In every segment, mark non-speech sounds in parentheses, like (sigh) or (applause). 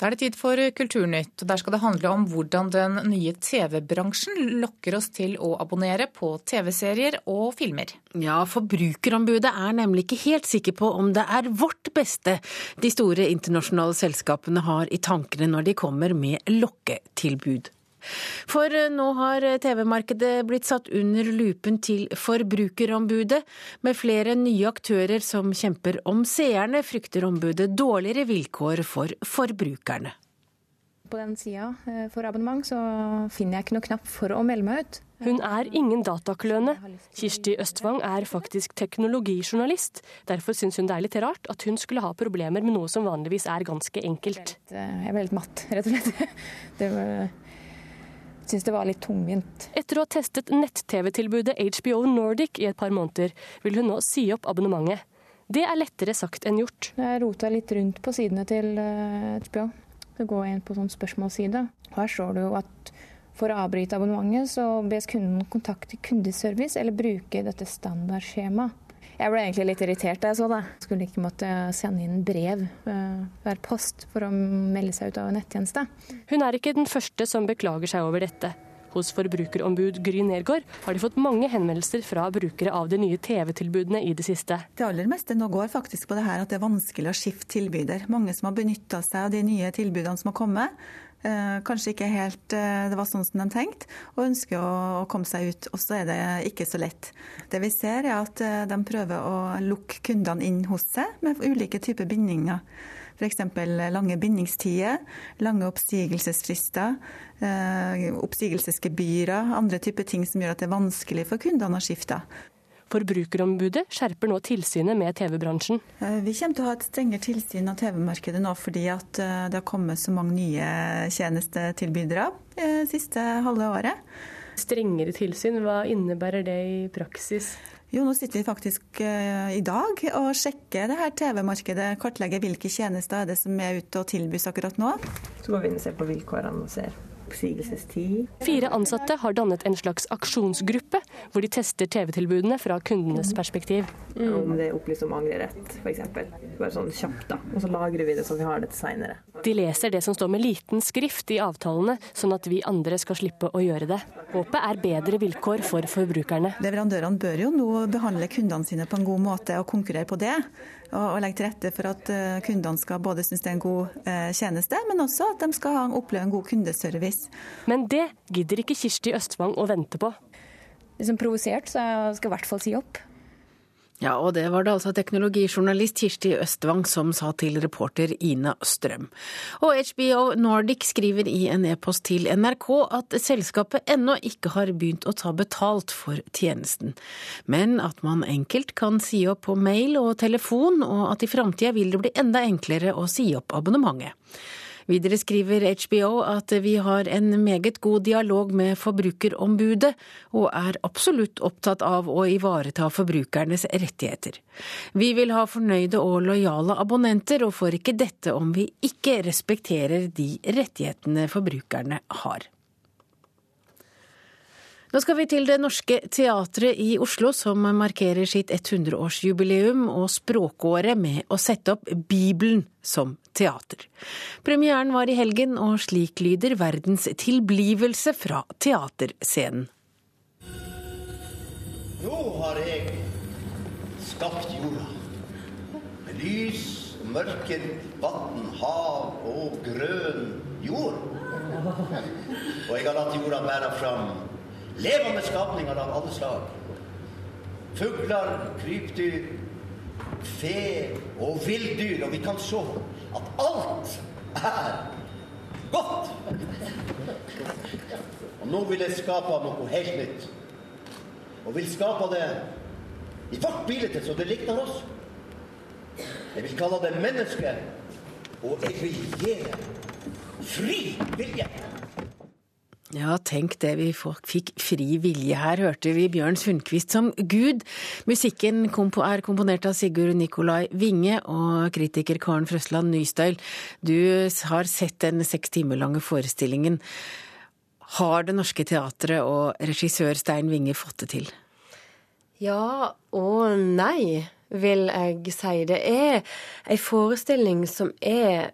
Da er det tid for Kulturnytt. og Der skal det handle om hvordan den nye TV-bransjen lokker oss til å abonnere på TV-serier og filmer. Ja, Forbrukerombudet er nemlig ikke helt sikker på om det er vårt beste de store internasjonale selskapene har i tankene når de kommer med lokketilbud. For eh, nå har TV-markedet blitt satt under lupen til Forbrukerombudet. Med flere nye aktører som kjemper om seerne, frykter ombudet dårligere vilkår for forbrukerne. På den sida eh, for abonnement så finner jeg ikke noe knapp for å melde meg ut. Hun er ingen datakløne. Kirsti Østvang er faktisk teknologijournalist. Derfor syns hun det er litt rart at hun skulle ha problemer med noe som vanligvis er ganske enkelt. Jeg ble litt matt, rett og slett. (laughs) Det var syns det var litt tungvint. Etter å ha testet nett-TV-tilbudet HBO Nordic i et par måneder, vil hun nå si opp abonnementet. Det er lettere sagt enn gjort. Jeg rota litt rundt på sidene til HBO. Eh, så går jeg inn på sånn spørsmålsside. Her står det jo at for å avbryte abonnementet, så bes kunden kontakte kundeservice eller bruke dette standardskjemaet. Jeg ble egentlig litt irritert da jeg så det. Skulle ikke måtte sende inn brev hver eh, post for å melde seg ut av nettjeneste. Hun er ikke den første som beklager seg over dette. Hos forbrukerombud Gry Nergård har de fått mange henvendelser fra brukere av de nye TV-tilbudene i det siste. Det aller meste nå går faktisk på det her at det er vanskelig å skifte tilbyder. Mange som har benytta seg av de nye tilbudene som har kommet, kanskje ikke helt eh, det var sånn som de tenkte, og ønsker å, komme seg ut. Og så er det ikke så lett. Det vi ser er at eh, de prøver å lukke kundene inn hos seg med ulike typer bindinger. F.eks. lange bindingstider, lange oppsigelsesfrister, oppsigelsesgebyrer, andre typer ting som gjør at det er vanskelig for kundene å skifte. Forbrukerombudet skjerper nå tilsynet med TV-bransjen. Eh, vi kommer til å ha et strengere tilsyn av TV-markedet nå fordi at eh, det har kommet så mange nye tjenestetilbydere det eh, siste halve året. Strengere tilsyn, hva innebærer det i praksis? Jo, nå sitter vi faktisk i dag og sjekker det her TV-markedet. Kartlegger hvilke tjenester er det som er ute og tilbys akkurat nå. Så går vi inn og ser på vilkårene og ser oppsigelsestid. Fire ansatte har dannet en slags aksjonsgruppe, hvor de tester TV-tilbudene fra kundenes perspektiv. Mm. Om det er opplyst om angrerett, f.eks. Bare sånn kjapt, da. Og så lagrer vi det så vi har det til seinere. De leser det som står med liten skrift i avtalene, sånn at vi andre skal slippe å gjøre det. Håpet er bedre vilkår for forbrukerne. Leverandørene bør jo nå behandle kundene sine på en god måte og konkurrere på det og, legge til rette for at eh, kundene skal både synes det er en god eh, tjeneste, men også at de skal oppleve en god kundeservice. Men det gidder ikke Kirsti Østvang å vente på. Liksom provosert, så jeg skal i hvert fall si opp. Ja, og det var det altså teknologijournalist Kirsti Østvang som sa til reporter Ina Strøm. Og HBO Nordic skriver i en e-post til NRK at selskapet ennå ikke har begynt å ta betalt for tjenesten, men at man enkelt kan si opp på mail og telefon, og at i framtida vil det bli enda enklere å si opp abonnementet. Videre skriver HBO at vi har en meget god dialog med Forbrukerombudet, og er absolutt opptatt av å ivareta forbrukernes rettigheter. Vi vil ha fornøyde og lojale abonnenter, og får ikke dette om vi ikke respekterer de rettighetene forbrukerne har. Nå skal vi til Det Norske Teatret i Oslo, som markerer sitt 100-årsjubileum og språkåret med å sette opp Bibelen som teater. Premieren var i helgen, og slik lyder verdens tilblivelse fra teaterscenen. Nå har jeg skapt jorda. Med lys, mørke, vann, hav og grønn jord. Og jeg har latt jorda bære fram Levende skapninger av alle slag. Fugler, krypdyr, fe og villdyr. Og vi kan se at alt er godt. Og nå vil jeg skape noe helt nytt. Og vil skape det i vårt bilde, så det likner oss. Jeg vil kalle det menneske, og jeg vil gi det fri vilje. Ja, tenk det, vi fikk fri vilje her, hørte vi Bjørn Sundquist som Gud. Musikken er komponert av Sigurd Nikolai Winge og kritiker Karen Frøsland Nystøyl. Du har sett den seks timer lange forestillingen. Har Det Norske Teatret og regissør Stein Winge fått det til? Ja og nei, vil jeg si. Det er ei forestilling som er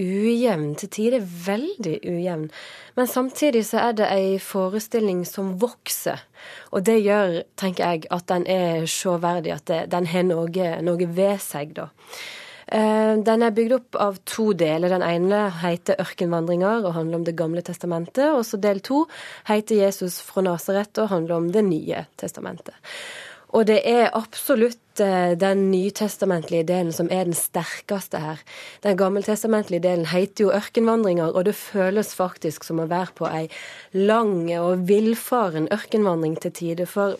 ujevn, til tider veldig ujevn. Men samtidig så er det ei forestilling som vokser. Og det gjør, tenker jeg, at den er sjåverdig, at det, den har noe, noe ved seg, da. Eh, den er bygd opp av to deler. Den ene heter 'Ørkenvandringer' og handler om Det gamle testamentet. Og så del to heter 'Jesus fra Nasaret' og handler om Det nye testamentet. Og det er absolutt eh, den nytestamentlige delen som er den sterkeste her. Den gammeltestamentlige delen heter jo 'Ørkenvandringer', og det føles faktisk som å være på ei lang og villfaren ørkenvandring til tider. For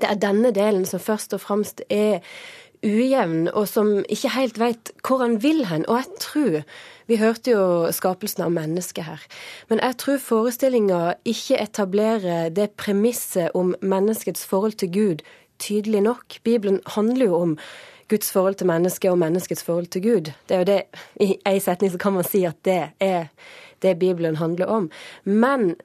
det er denne delen som først og fremst er ujevn, og som ikke helt veit hvor han vil hen. Og jeg tror Vi hørte jo skapelsen av mennesket her. Men jeg tror forestillinga ikke etablerer det premisset om menneskets forhold til Gud tydelig nok. Bibelen handler jo om Guds forhold til mennesket og menneskets forhold til Gud. Det er jo det, I én setning så kan man si at det er det Bibelen handler om. Men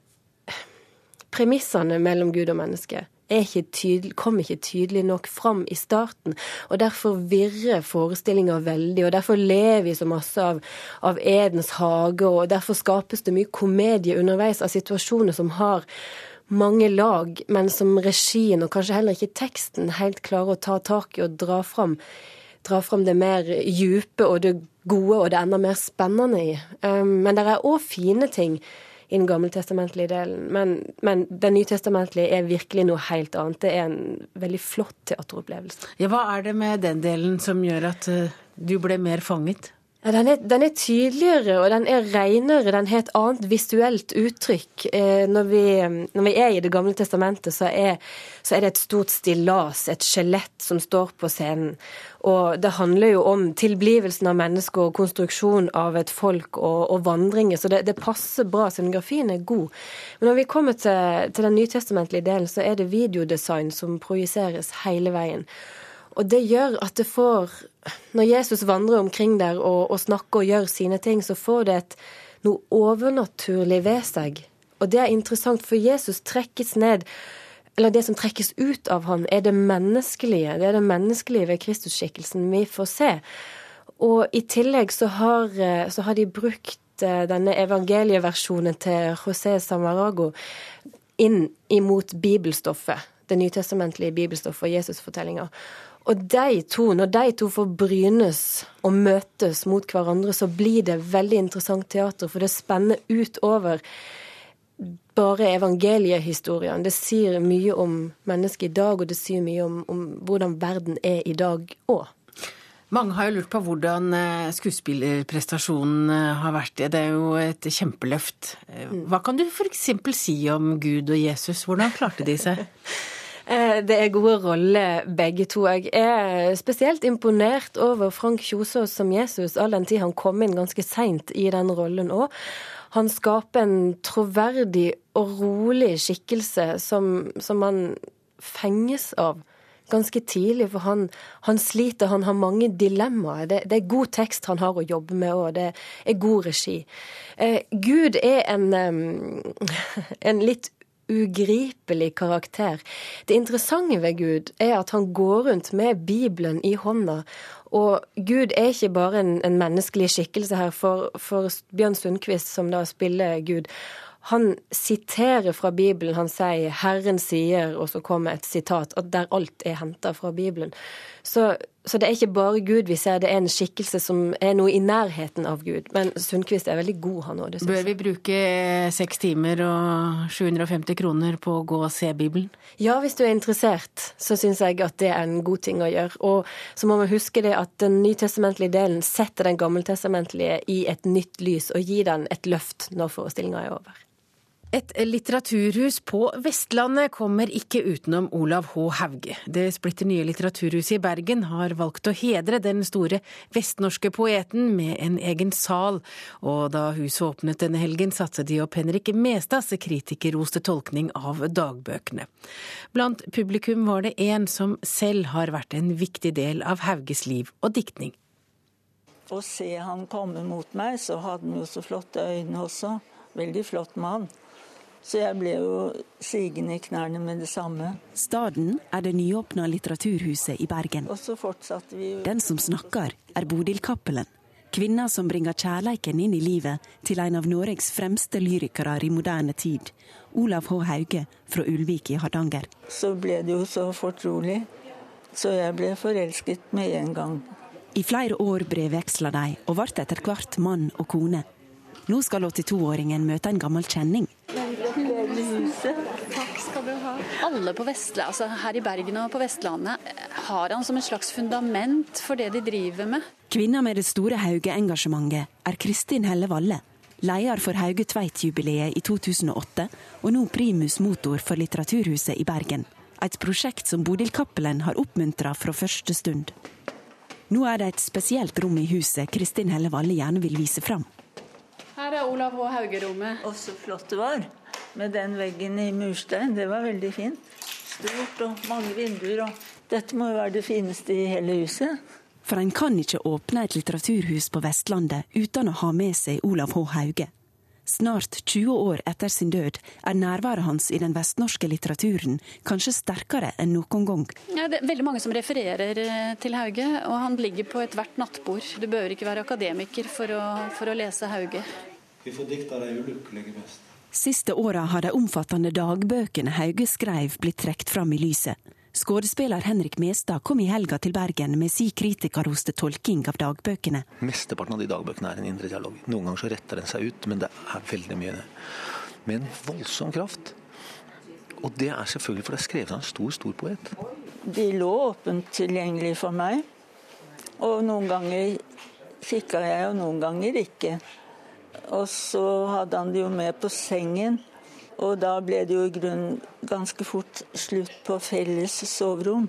premissene mellom Gud og menneske ikke tydelig, kom ikke tydelig nok fram i starten. Og derfor virrer forestillinga veldig, og derfor lever vi så masse av, av, Edens hage, og derfor skapes det mye komedie underveis av situasjoner som har mange lag, men som regien, og kanskje heller ikke teksten, helt klarer å ta tak i og dra fram. Dra fram det mer djupe og det gode og det enda mer spennende i. Um, men det er òg fine ting i den gammeltestamentlige delen. Men, men den nytestamentlige er virkelig noe helt annet. Det er en veldig flott teateropplevelse. Ja, hva er det med den delen som gjør at uh, du ble mer fanget? Ja, den, er, den, er, tydeligere og den er renere. Den har et annet visuelt uttrykk. Eh, når, vi, når, vi, er i Det gamle testamentet, så er, så er det et stort stillas, et skjelett, som står på scenen. Og det handler jo om tilblivelsen av mennesker og konstruksjon av et folk og, og vandringer. Så det, det, passer bra. Scenografien er god. Men når vi kommer til, til den nytestamentlige delen, så er det videodesign som projiseres hele veien. Og det gjør at det får Når Jesus vandrer omkring der og, og snakker og gjør sine ting, så får det et, noe overnaturlig ved seg. Og det er interessant, for Jesus trekkes ned eller det som trekkes ut av ham, er det menneskelige. Det er det menneskelige ved Kristusskikkelsen vi får se. Og i tillegg så har, så har de brukt eh, denne evangelieversjonen til José Samarago inn imot bibelstoffet. Det nytestamentlige bibelstoffet og Jesusfortellinga. Og de to, når de to får brynes og møtes mot hverandre, så blir det veldig interessant teater, for det spenner utover bare evangeliehistorien. Det sier mye om mennesket i dag, og det sier mye om, om hvordan verden er i dag òg. Mange har jo lurt på hvordan eh, skuespillerprestasjonen eh, har vært. Det er jo et kjempeløft. Eh, hva kan du f.eks. si om Gud og Jesus? Hvordan klarte de seg? (laughs) Eh, det er gode roller, begge to. Jeg er spesielt imponert over Frank Kjosås som Jesus, all den tid han kom inn ganske seint i den rollen òg. Han skaper en troverdig og rolig skikkelse som, som man fenges av ganske tidlig, for han, han, sliter, han har mange dilemmaer. Det, det, er god tekst han har å jobbe med, og det er god regi. Eh, Gud er en, (laughs) en litt ugripelig karakter. Det interessante ved Gud er at han går rundt med Bibelen i hånda. Og Gud er ikke bare en, en menneskelig skikkelse her. For, for Bjørn Sundquist, som da spiller Gud, han siterer fra Bibelen. Han sier 'Herren sier', og så kommer et sitat, at der alt er henta fra Bibelen. Så, så, det er ikke bare Gud vi ser, det er en skikkelse som er noe i nærheten av Gud. Men Sundquist er veldig god, han òg. Bør vi bruke seks timer og 750 kroner på å gå og se Bibelen? Ja, hvis du er interessert, så syns jeg at det er en god ting å gjøre. Og så må vi huske det at den nytestamentlige delen setter den gammeltestamentlige i et nytt lys, og gir den et løft når forestillinga er over. Et litteraturhus på Vestlandet kommer ikke utenom Olav H. Hauge. Det splitter nye litteraturhuset i Bergen har valgt å hedre den store vestnorske poeten med en egen sal, og da huset åpnet denne helgen, satte de opp Henrik Mestads kritikerroste tolkning av dagbøkene. Blant publikum var det en som selv har vært en viktig del av Hauges liv og diktning. Å se han komme mot meg, så hadde han jo så flotte øyne også. Veldig flott mann. Så jeg ble jo sigende i knærne med det samme. Staden er det nyåpna Litteraturhuset i Bergen. Og så fortsatte vi Den som snakker, er Bodil Cappelen. Kvinna som bringer kjærleiken inn i livet til en av Norges fremste lyrikere i moderne tid, Olav H. Hauge fra Ulvik i Hardanger. Så ble det jo så fortrolig, så jeg ble forelsket med en gang. I flere år brevveksla de, og ble etter hvert mann og kone. Nå skal 82-åringen møte en gammel kjenning. Takk skal du ha. Alle på Vestland, altså her i Bergen og på Vestlandet har han som et slags fundament for det de driver med. Kvinna med det store Hauge-engasjementet er Kristin Helle Valle. Leder for Hauge Tveit-jubileet i 2008, og nå primus motor for Litteraturhuset i Bergen. Et prosjekt som Bodil Cappelen har oppmuntra fra første stund. Nå er det et spesielt rom i huset Kristin Helle Valle gjerne vil vise fram. Her er Olav H. Hauge-rommet. Og så flott det var. Med den veggen i murstein. Det var veldig fint. Stort og mange vinduer. og Dette må jo være det fineste i hele huset. For en kan ikke åpne et litteraturhus på Vestlandet uten å ha med seg Olav H. Hauge. Snart 20 år etter sin død er nærværet hans i den vestnorske litteraturen kanskje sterkere enn noen gang. Ja, det er veldig mange som refererer eh, til Hauge, og han ligger på ethvert nattbord. Du behøver ikke være akademiker for å, for å lese Hauge. Vi får dikta de ulykkelige best. Siste åra har de omfattende dagbøkene Hauge skreiv blitt trukket fram i lyset. Skuespiller Henrik Mestad kom i helga til Bergen med si kritikerroste tolking av dagbøkene. Mesteparten av de dagbøkene er en indre dialog. Noen ganger så retter den seg ut, men det er veldig mye med en voldsom kraft. Og det er selvfølgelig for det er skrevet av en stor, stor poet. De lå åpent tilgjengelig for meg. Og noen ganger kikka jeg, og noen ganger ikke. Og så hadde han det jo med på sengen. Og da ble det jo i grunnen ganske fort slutt på felles soverom.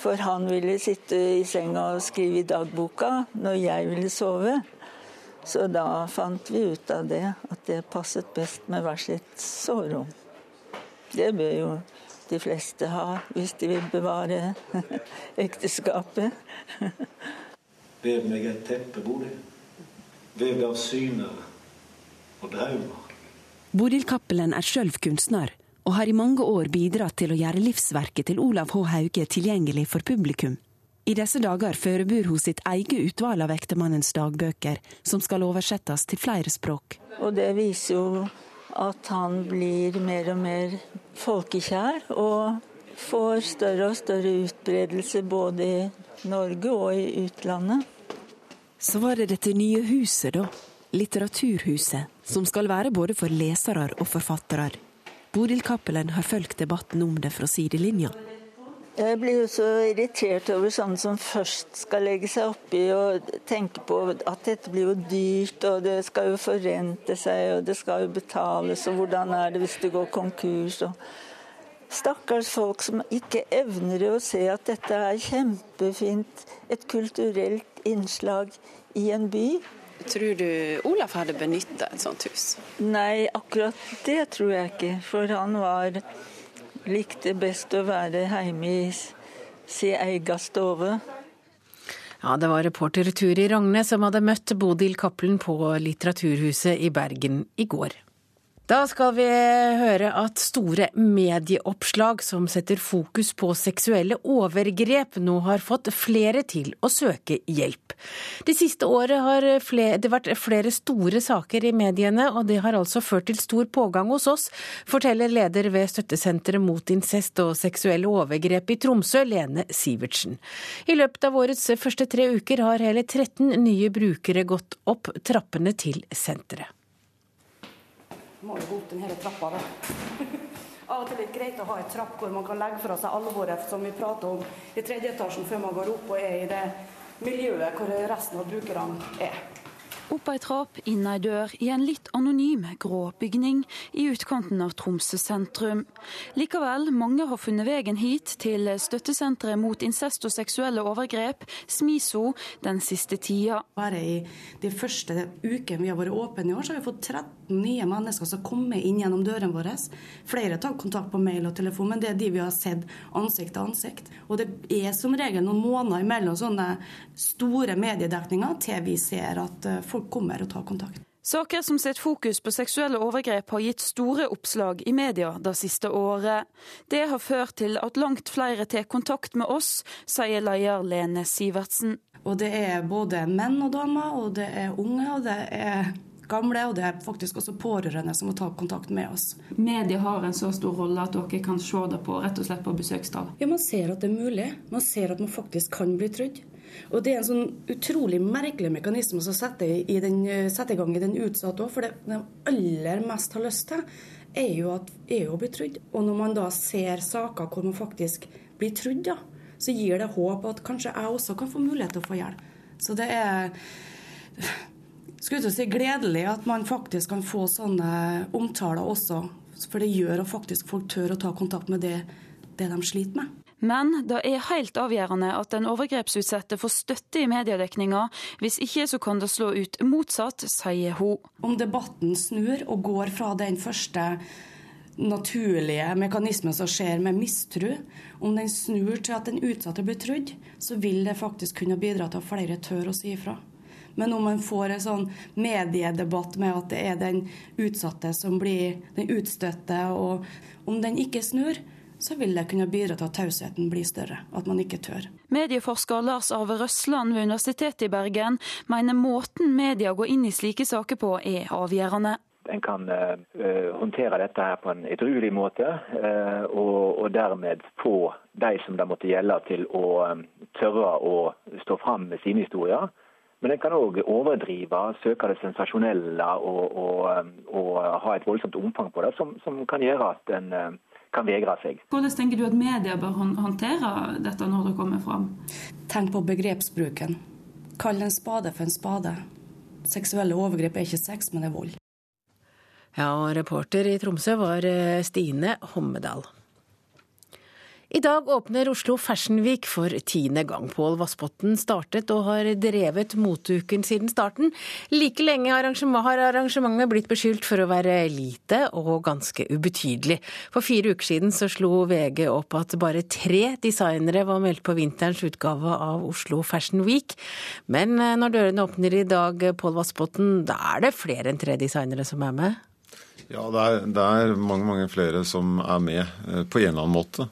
For han ville sitte i senga og skrive i dagboka når jeg ville sove. Så da fant vi ut av det, at det passet best med hver sitt soverom. Det bør jo de fleste ha, hvis de vil bevare (laughs) ekteskapet. Vev meg et teppe, Bodil. Vevd av syner og drømmer. Bodil Cappelen er sjøl kunstner, og har i mange år bidratt til å gjøre livsverket til Olav H. Hauge tilgjengelig for publikum. I disse dager forbereder hun sitt eget utvalg av ektemannens dagbøker, som skal oversettes til flere språk. Og det viser jo at han blir mer og mer folkekjær, og får større og større utbredelse både i Norge og i utlandet. Så var det dette nye huset, da. Litteraturhuset, som skal være både for lesere og forfattere. Bodil Cappelen har fulgt debatten om det fra sidelinja. Jeg blir jo så irritert over sånne som først skal legge seg oppi og tenke på at dette blir jo dyrt, og det skal jo forrente seg, og det skal jo betales, og hvordan er det hvis det går konkurs? og Stakkars folk som ikke evner å se at dette er kjempefint, et kulturelt innslag i en by. Tror du Olaf hadde benytta et sånt hus? Nei, akkurat det tror jeg ikke. For han var likte best å være hjemme i sin egen stove. Ja, det var reporter Turi Ragne som hadde møtt Bodil Cappelen på Litteraturhuset i Bergen i går. Da skal vi høre at store medieoppslag som setter fokus på seksuelle overgrep, nå har fått flere til å søke hjelp. Det siste året har det vært flere store saker i mediene, og det har altså ført til stor pågang hos oss, forteller leder ved Støttesenteret mot incest og seksuelle overgrep i Tromsø, Lene Sivertsen. I løpet av årets første tre uker har hele 13 nye brukere gått opp trappene til senteret må jo gå opp den hele trappa, da. (laughs) Av og til er det greit å ha en trapp hvor man kan legge fra seg alvoret som vi prater om i tredje etasjen, før man går opp og er i det miljøet hvor resten av brukerne er. Opp ei trapp, inn ei dør, i en litt anonym grå bygning i utkanten av Tromsø sentrum. Likevel, mange har funnet veien hit, til støttesenteret mot incest og seksuelle overgrep, SMISO, den siste tida. Bare i de første ukene vi har vært åpne i år, så har vi fått 13 nye mennesker som kommer inn gjennom dørene våre. Flere tar kontakt på mail og telefon, men det er de vi har sett ansikt til ansikt. Og det er som regel noen måneder imellom sånne store mediedekninger til vi ser at folk folk kommer og tar kontakt. Saker som setter fokus på seksuelle overgrep har gitt store oppslag i media det siste året. Det har ført til at langt flere tar kontakt med oss, sier leder Lene Sivertsen. Og det er både menn og damer, og det er unge, og det er gamle, og det er faktisk også pårørende som må ta kontakt med oss. Media har en så stor rolle at dere kan se det på rett og slett på besøkstall? Ja, man ser at det er mulig. Man ser at man faktisk kan bli trodd. Og det er en sånn utrolig merkelig mekanisme som setter i, den, setter i gang i den utsatte òg. For det de aller mest har lyst til, er jo, at, er jo å bli trodd. Og når man da ser saker hvor man faktisk blir trodd, da, så gir det håp at kanskje jeg også kan få mulighet til å få hjelp. Så det er skulle til å si gledelig at man faktisk kan få sånne omtaler også. For det gjør at faktisk folk tør å ta kontakt med det, det de sliter med. Men det er helt avgjørende at den overgrepsutsatte får støtte i mediedekninga. Hvis ikke så kan det slå ut motsatt, sier hun. Om debatten snur og går fra den første naturlige mekanismen som skjer med mistro, om den snur til at den utsatte blir trudd, så vil det faktisk kunne bidra til at flere tør å si ifra. Men om man får en sånn mediedebatt med at det er den utsatte som blir den utstøtte, og om den ikke snur, så vil det kunne bidra til at tausheten blir større, at man ikke tør. Medieforsker Lars Arve Røsland ved Universitetet i Bergen mener måten media går inn i slike saker på er avgjørende. En kan uh, håndtere dette her på en edruelig måte, uh, og, og, dermed få de som det måtte gjelde til å um, tørre å stå fram med sine historier. Men en kan òg overdrive, søke det sensasjonelle og, og, og, ha et voldsomt omfang på det, som, som kan gjøre at en kan vegre seg. Hvordan tenker du at media bør håndtere dette når det kommer fram? Tenk på begrepsbruken. Kall en spade for en spade. Seksuelle overgrep er ikke sex, men det er vold. Ja, og reporter i Tromsø var eh, Stine Hommedal. I dag åpner Oslo Fashion Week for tiende gang. Pål Vassbotn startet og har drevet moteuken siden starten. Like lenge har arrangementet blitt beskyldt for å være lite og ganske ubetydelig. For fire uker siden så slo VG opp at bare tre designere var meldt på vinterens utgave av Oslo Fashion Week. Men eh, når dørene åpner i dag, Pål Vassbotn, da er det flere enn tre designere som er med? Ja, det er, det er mange, mange flere som er med eh, på en eller annen måte.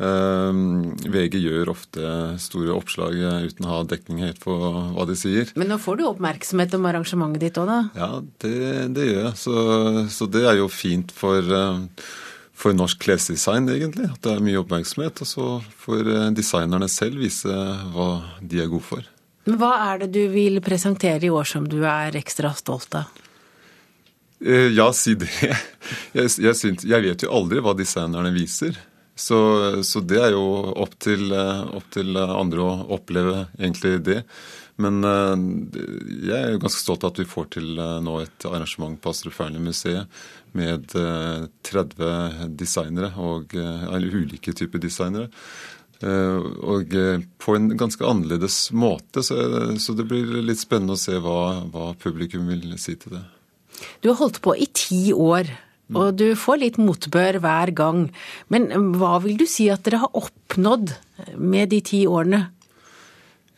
Ehm, VG gjør ofte store oppslag uten å ha dekning helt på hva de sier. Men nå får du oppmerksomhet om arrangementet ditt òg, da? Ja, det, det gjør jeg. Så, så, det er jo fint for, eh, for norsk klesdesign, egentlig. At det er mye oppmerksomhet. Og så får eh, designerne selv vise hva de er gode for. Men Hva er det du vil presentere i år som du er ekstra stolt av? Eh, ja, si det. (laughs) Jeg, jeg, synes, jeg vet jo aldri hva designerne viser. Så, så, det er jo opp til, eh, opp til, andre å oppleve egentlig det. Men eh, jeg er jo ganske stolt av at vi får til eh, nå et arrangement på Astrup Fearnley-museet med 30 designere, og, eller ulike typer designere. Og på en ganske annerledes måte, så, så det blir litt spennende å se hva, hva publikum vil si til det. Du har holdt på i ti år. Og du får litt motbør hver gang. Men hva vil du si at dere har oppnådd med de ti årene?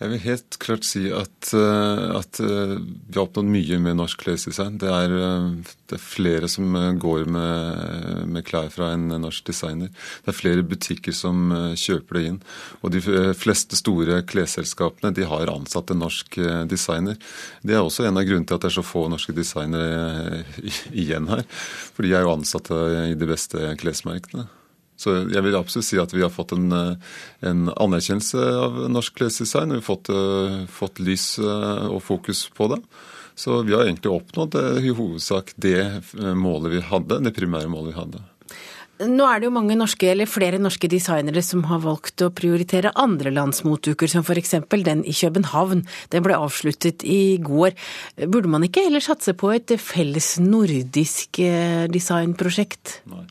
Jeg vil helt klart si at, eh, at eh, vi har oppnådd mye med norsk klesdesign. Det er, eh, det er flere som går med, med, klær fra en norsk designer. Det er flere butikker som kjøper det inn. Og de fleste store klesselskapene de har ansatt en norsk designer. Det er også en av grunnene til at det er så få norske designere (laughs) igjen her. For de er jo ansatte i de beste klesmerkene. Så jeg vil absolutt si at vi har fått en, eh, en anerkjennelse av norsk klesdesign. Vi har fått, uh, fått, lys uh, og fokus på det. Så vi har egentlig oppnådd i hovedsak det målet vi hadde, det primære målet vi hadde. Nå er det jo mange norske, eller flere norske designere som har valgt å prioritere andre lands motuker, som f.eks. den i København. Den ble avsluttet i går. Burde man ikke heller satse på et felles nordisk designprosjekt? Nei.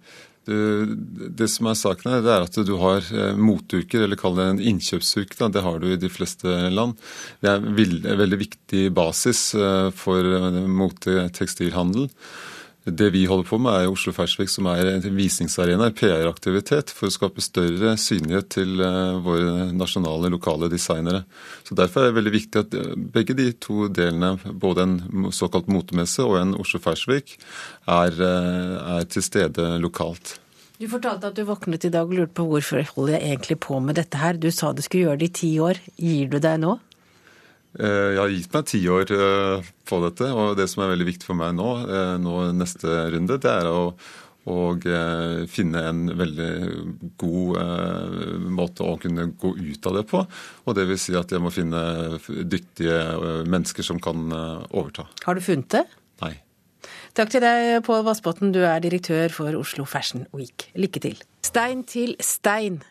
Det som er saken her, det er at du har eh, motuker, eller kall det en innkjøpsuke. Det har du i de fleste land. Det er en veldig viktig basis eh, for eh, motetekstilhandel. Det vi holder på med, er Oslo Fersvik, som er en visningsarena, PR-aktivitet, for å skape større synlighet til eh, våre nasjonale, lokale designere. Så Derfor er det veldig viktig at eh, begge de to delene, både en såkalt motemesse og en Oslo Fersvik, er, eh, er til stede lokalt. Du fortalte at du våknet i dag og lurte på hvorfor holder jeg egentlig på med dette her. Du sa du skulle gjøre det i ti år. Gir du deg nå? Eh, jeg har gitt meg ti år eh, på dette, og det som er veldig viktig for meg nå, eh, nå neste runde, det er å, å finne en veldig god måte å kunne gå ut av det på. Og det vil si at jeg må finne dyktige mennesker som kan overta. Har du funnet det? Nei. Takk til deg, Pål Vassbotn, du er direktør for Oslo Fashion Week. Lykke til. Stein til stein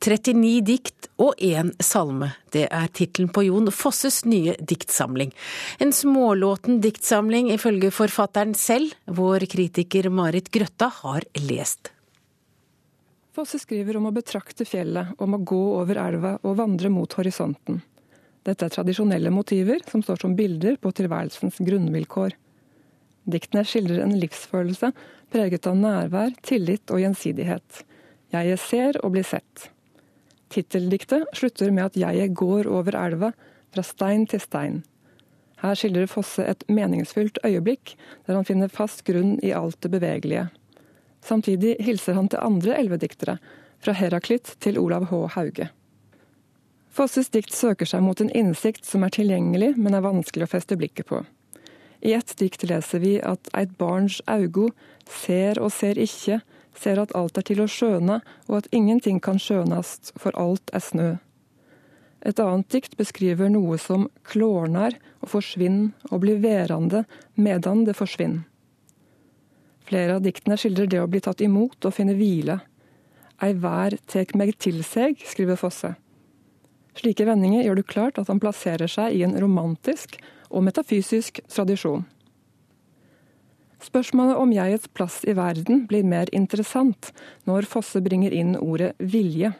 39 dikt og én salme. Det er tittelen på Jon Fosses nye diktsamling. En smålåten diktsamling ifølge forfatteren selv. Vår kritiker Marit Grøtta har lest. Fosse skriver om å betrakte fjellet, om å gå over elva og vandre mot horisonten. Dette er tradisjonelle motiver som står som bilder på tilværelsens grunnvilkår. Diktene skildrer en livsfølelse preget av nærvær, tillit og gjensidighet. Jeg ser og blir sett. Titteldiktet slutter med at jeget går over elva, fra stein til stein. Her skildrer Fosse et meningsfylt øyeblikk, der han finner fast grunn i alt det bevegelige. Samtidig hilser han til andre elvediktere, fra Heraklit til Olav H. Hauge. Fosses dikt søker seg mot en innsikt som er tilgjengelig, men er vanskelig å feste blikket på. I ett dikt leser vi at eit barns augo ser og ser ikke, ser at alt er til å skjøne, og at ingenting kan skjønast, for alt er snø. Et annet dikt beskriver noe som klårnar og forsvinner og blir værende medan det forsvinner. Flere av diktene skildrer det å bli tatt imot og finne hvile. Ei vær tek meg til seg, skriver Fosse. Slike vendinger gjør det klart at han plasserer seg i en romantisk og metafysisk tradisjon. Spørsmålet om jegets plass i verden blir mer interessant når Fosse bringer inn ordet vilje.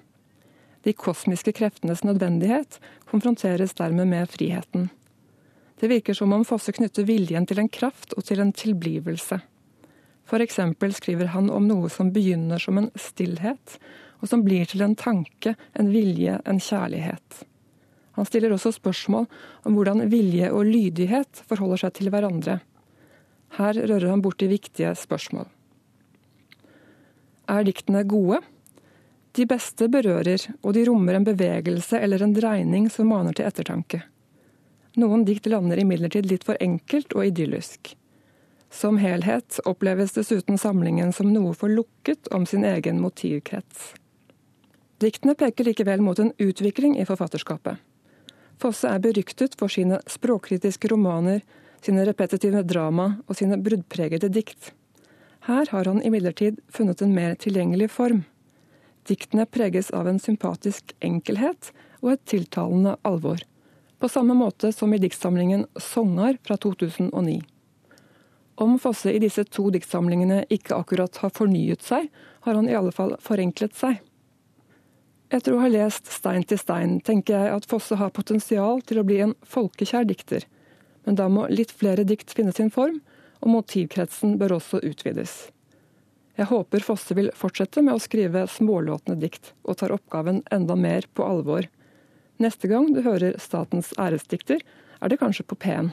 De kosmiske kreftenes nødvendighet konfronteres dermed med friheten. Det virker som om Fosse knytter viljen til en kraft og til en tilblivelse. F.eks. skriver han om noe som begynner som en stillhet, og som blir til en tanke, en vilje, en kjærlighet. Han stiller også spørsmål om hvordan vilje og lydighet forholder seg til hverandre her rører han borti viktige spørsmål. Er diktene gode? De beste berører, og de rommer en bevegelse eller en dreining som maner til ettertanke. Noen dikt lander imidlertid litt for enkelt og idyllisk. Som helhet oppleves dessuten samlingen som noe for lukket om sin egen motivkrets. Diktene peker likevel mot en utvikling i forfatterskapet. Fosse er beryktet for sine språkkritiske romaner, sine repetitive drama og sine bruddpregede dikt. Her har han imidlertid funnet en mer tilgjengelig form. Diktene preges av en sympatisk enkelhet og et tiltalende alvor. På samme måte som i diktsamlingen 'Songar' fra 2009. Om Fosse i disse to diktsamlingene ikke akkurat har fornyet seg, har han i alle fall forenklet seg. Etter å ha lest Stein til stein, tenker jeg at Fosse har potensial til å bli en folkekjær dikter men da må litt flere dikt finne sin form, og motivkretsen bør også utvides. Jeg håper Fosse vil fortsette med å skrive smålåtne dikt, og tar oppgaven enda mer på alvor. Neste gang du hører statens æresdikter, er det kanskje på P1.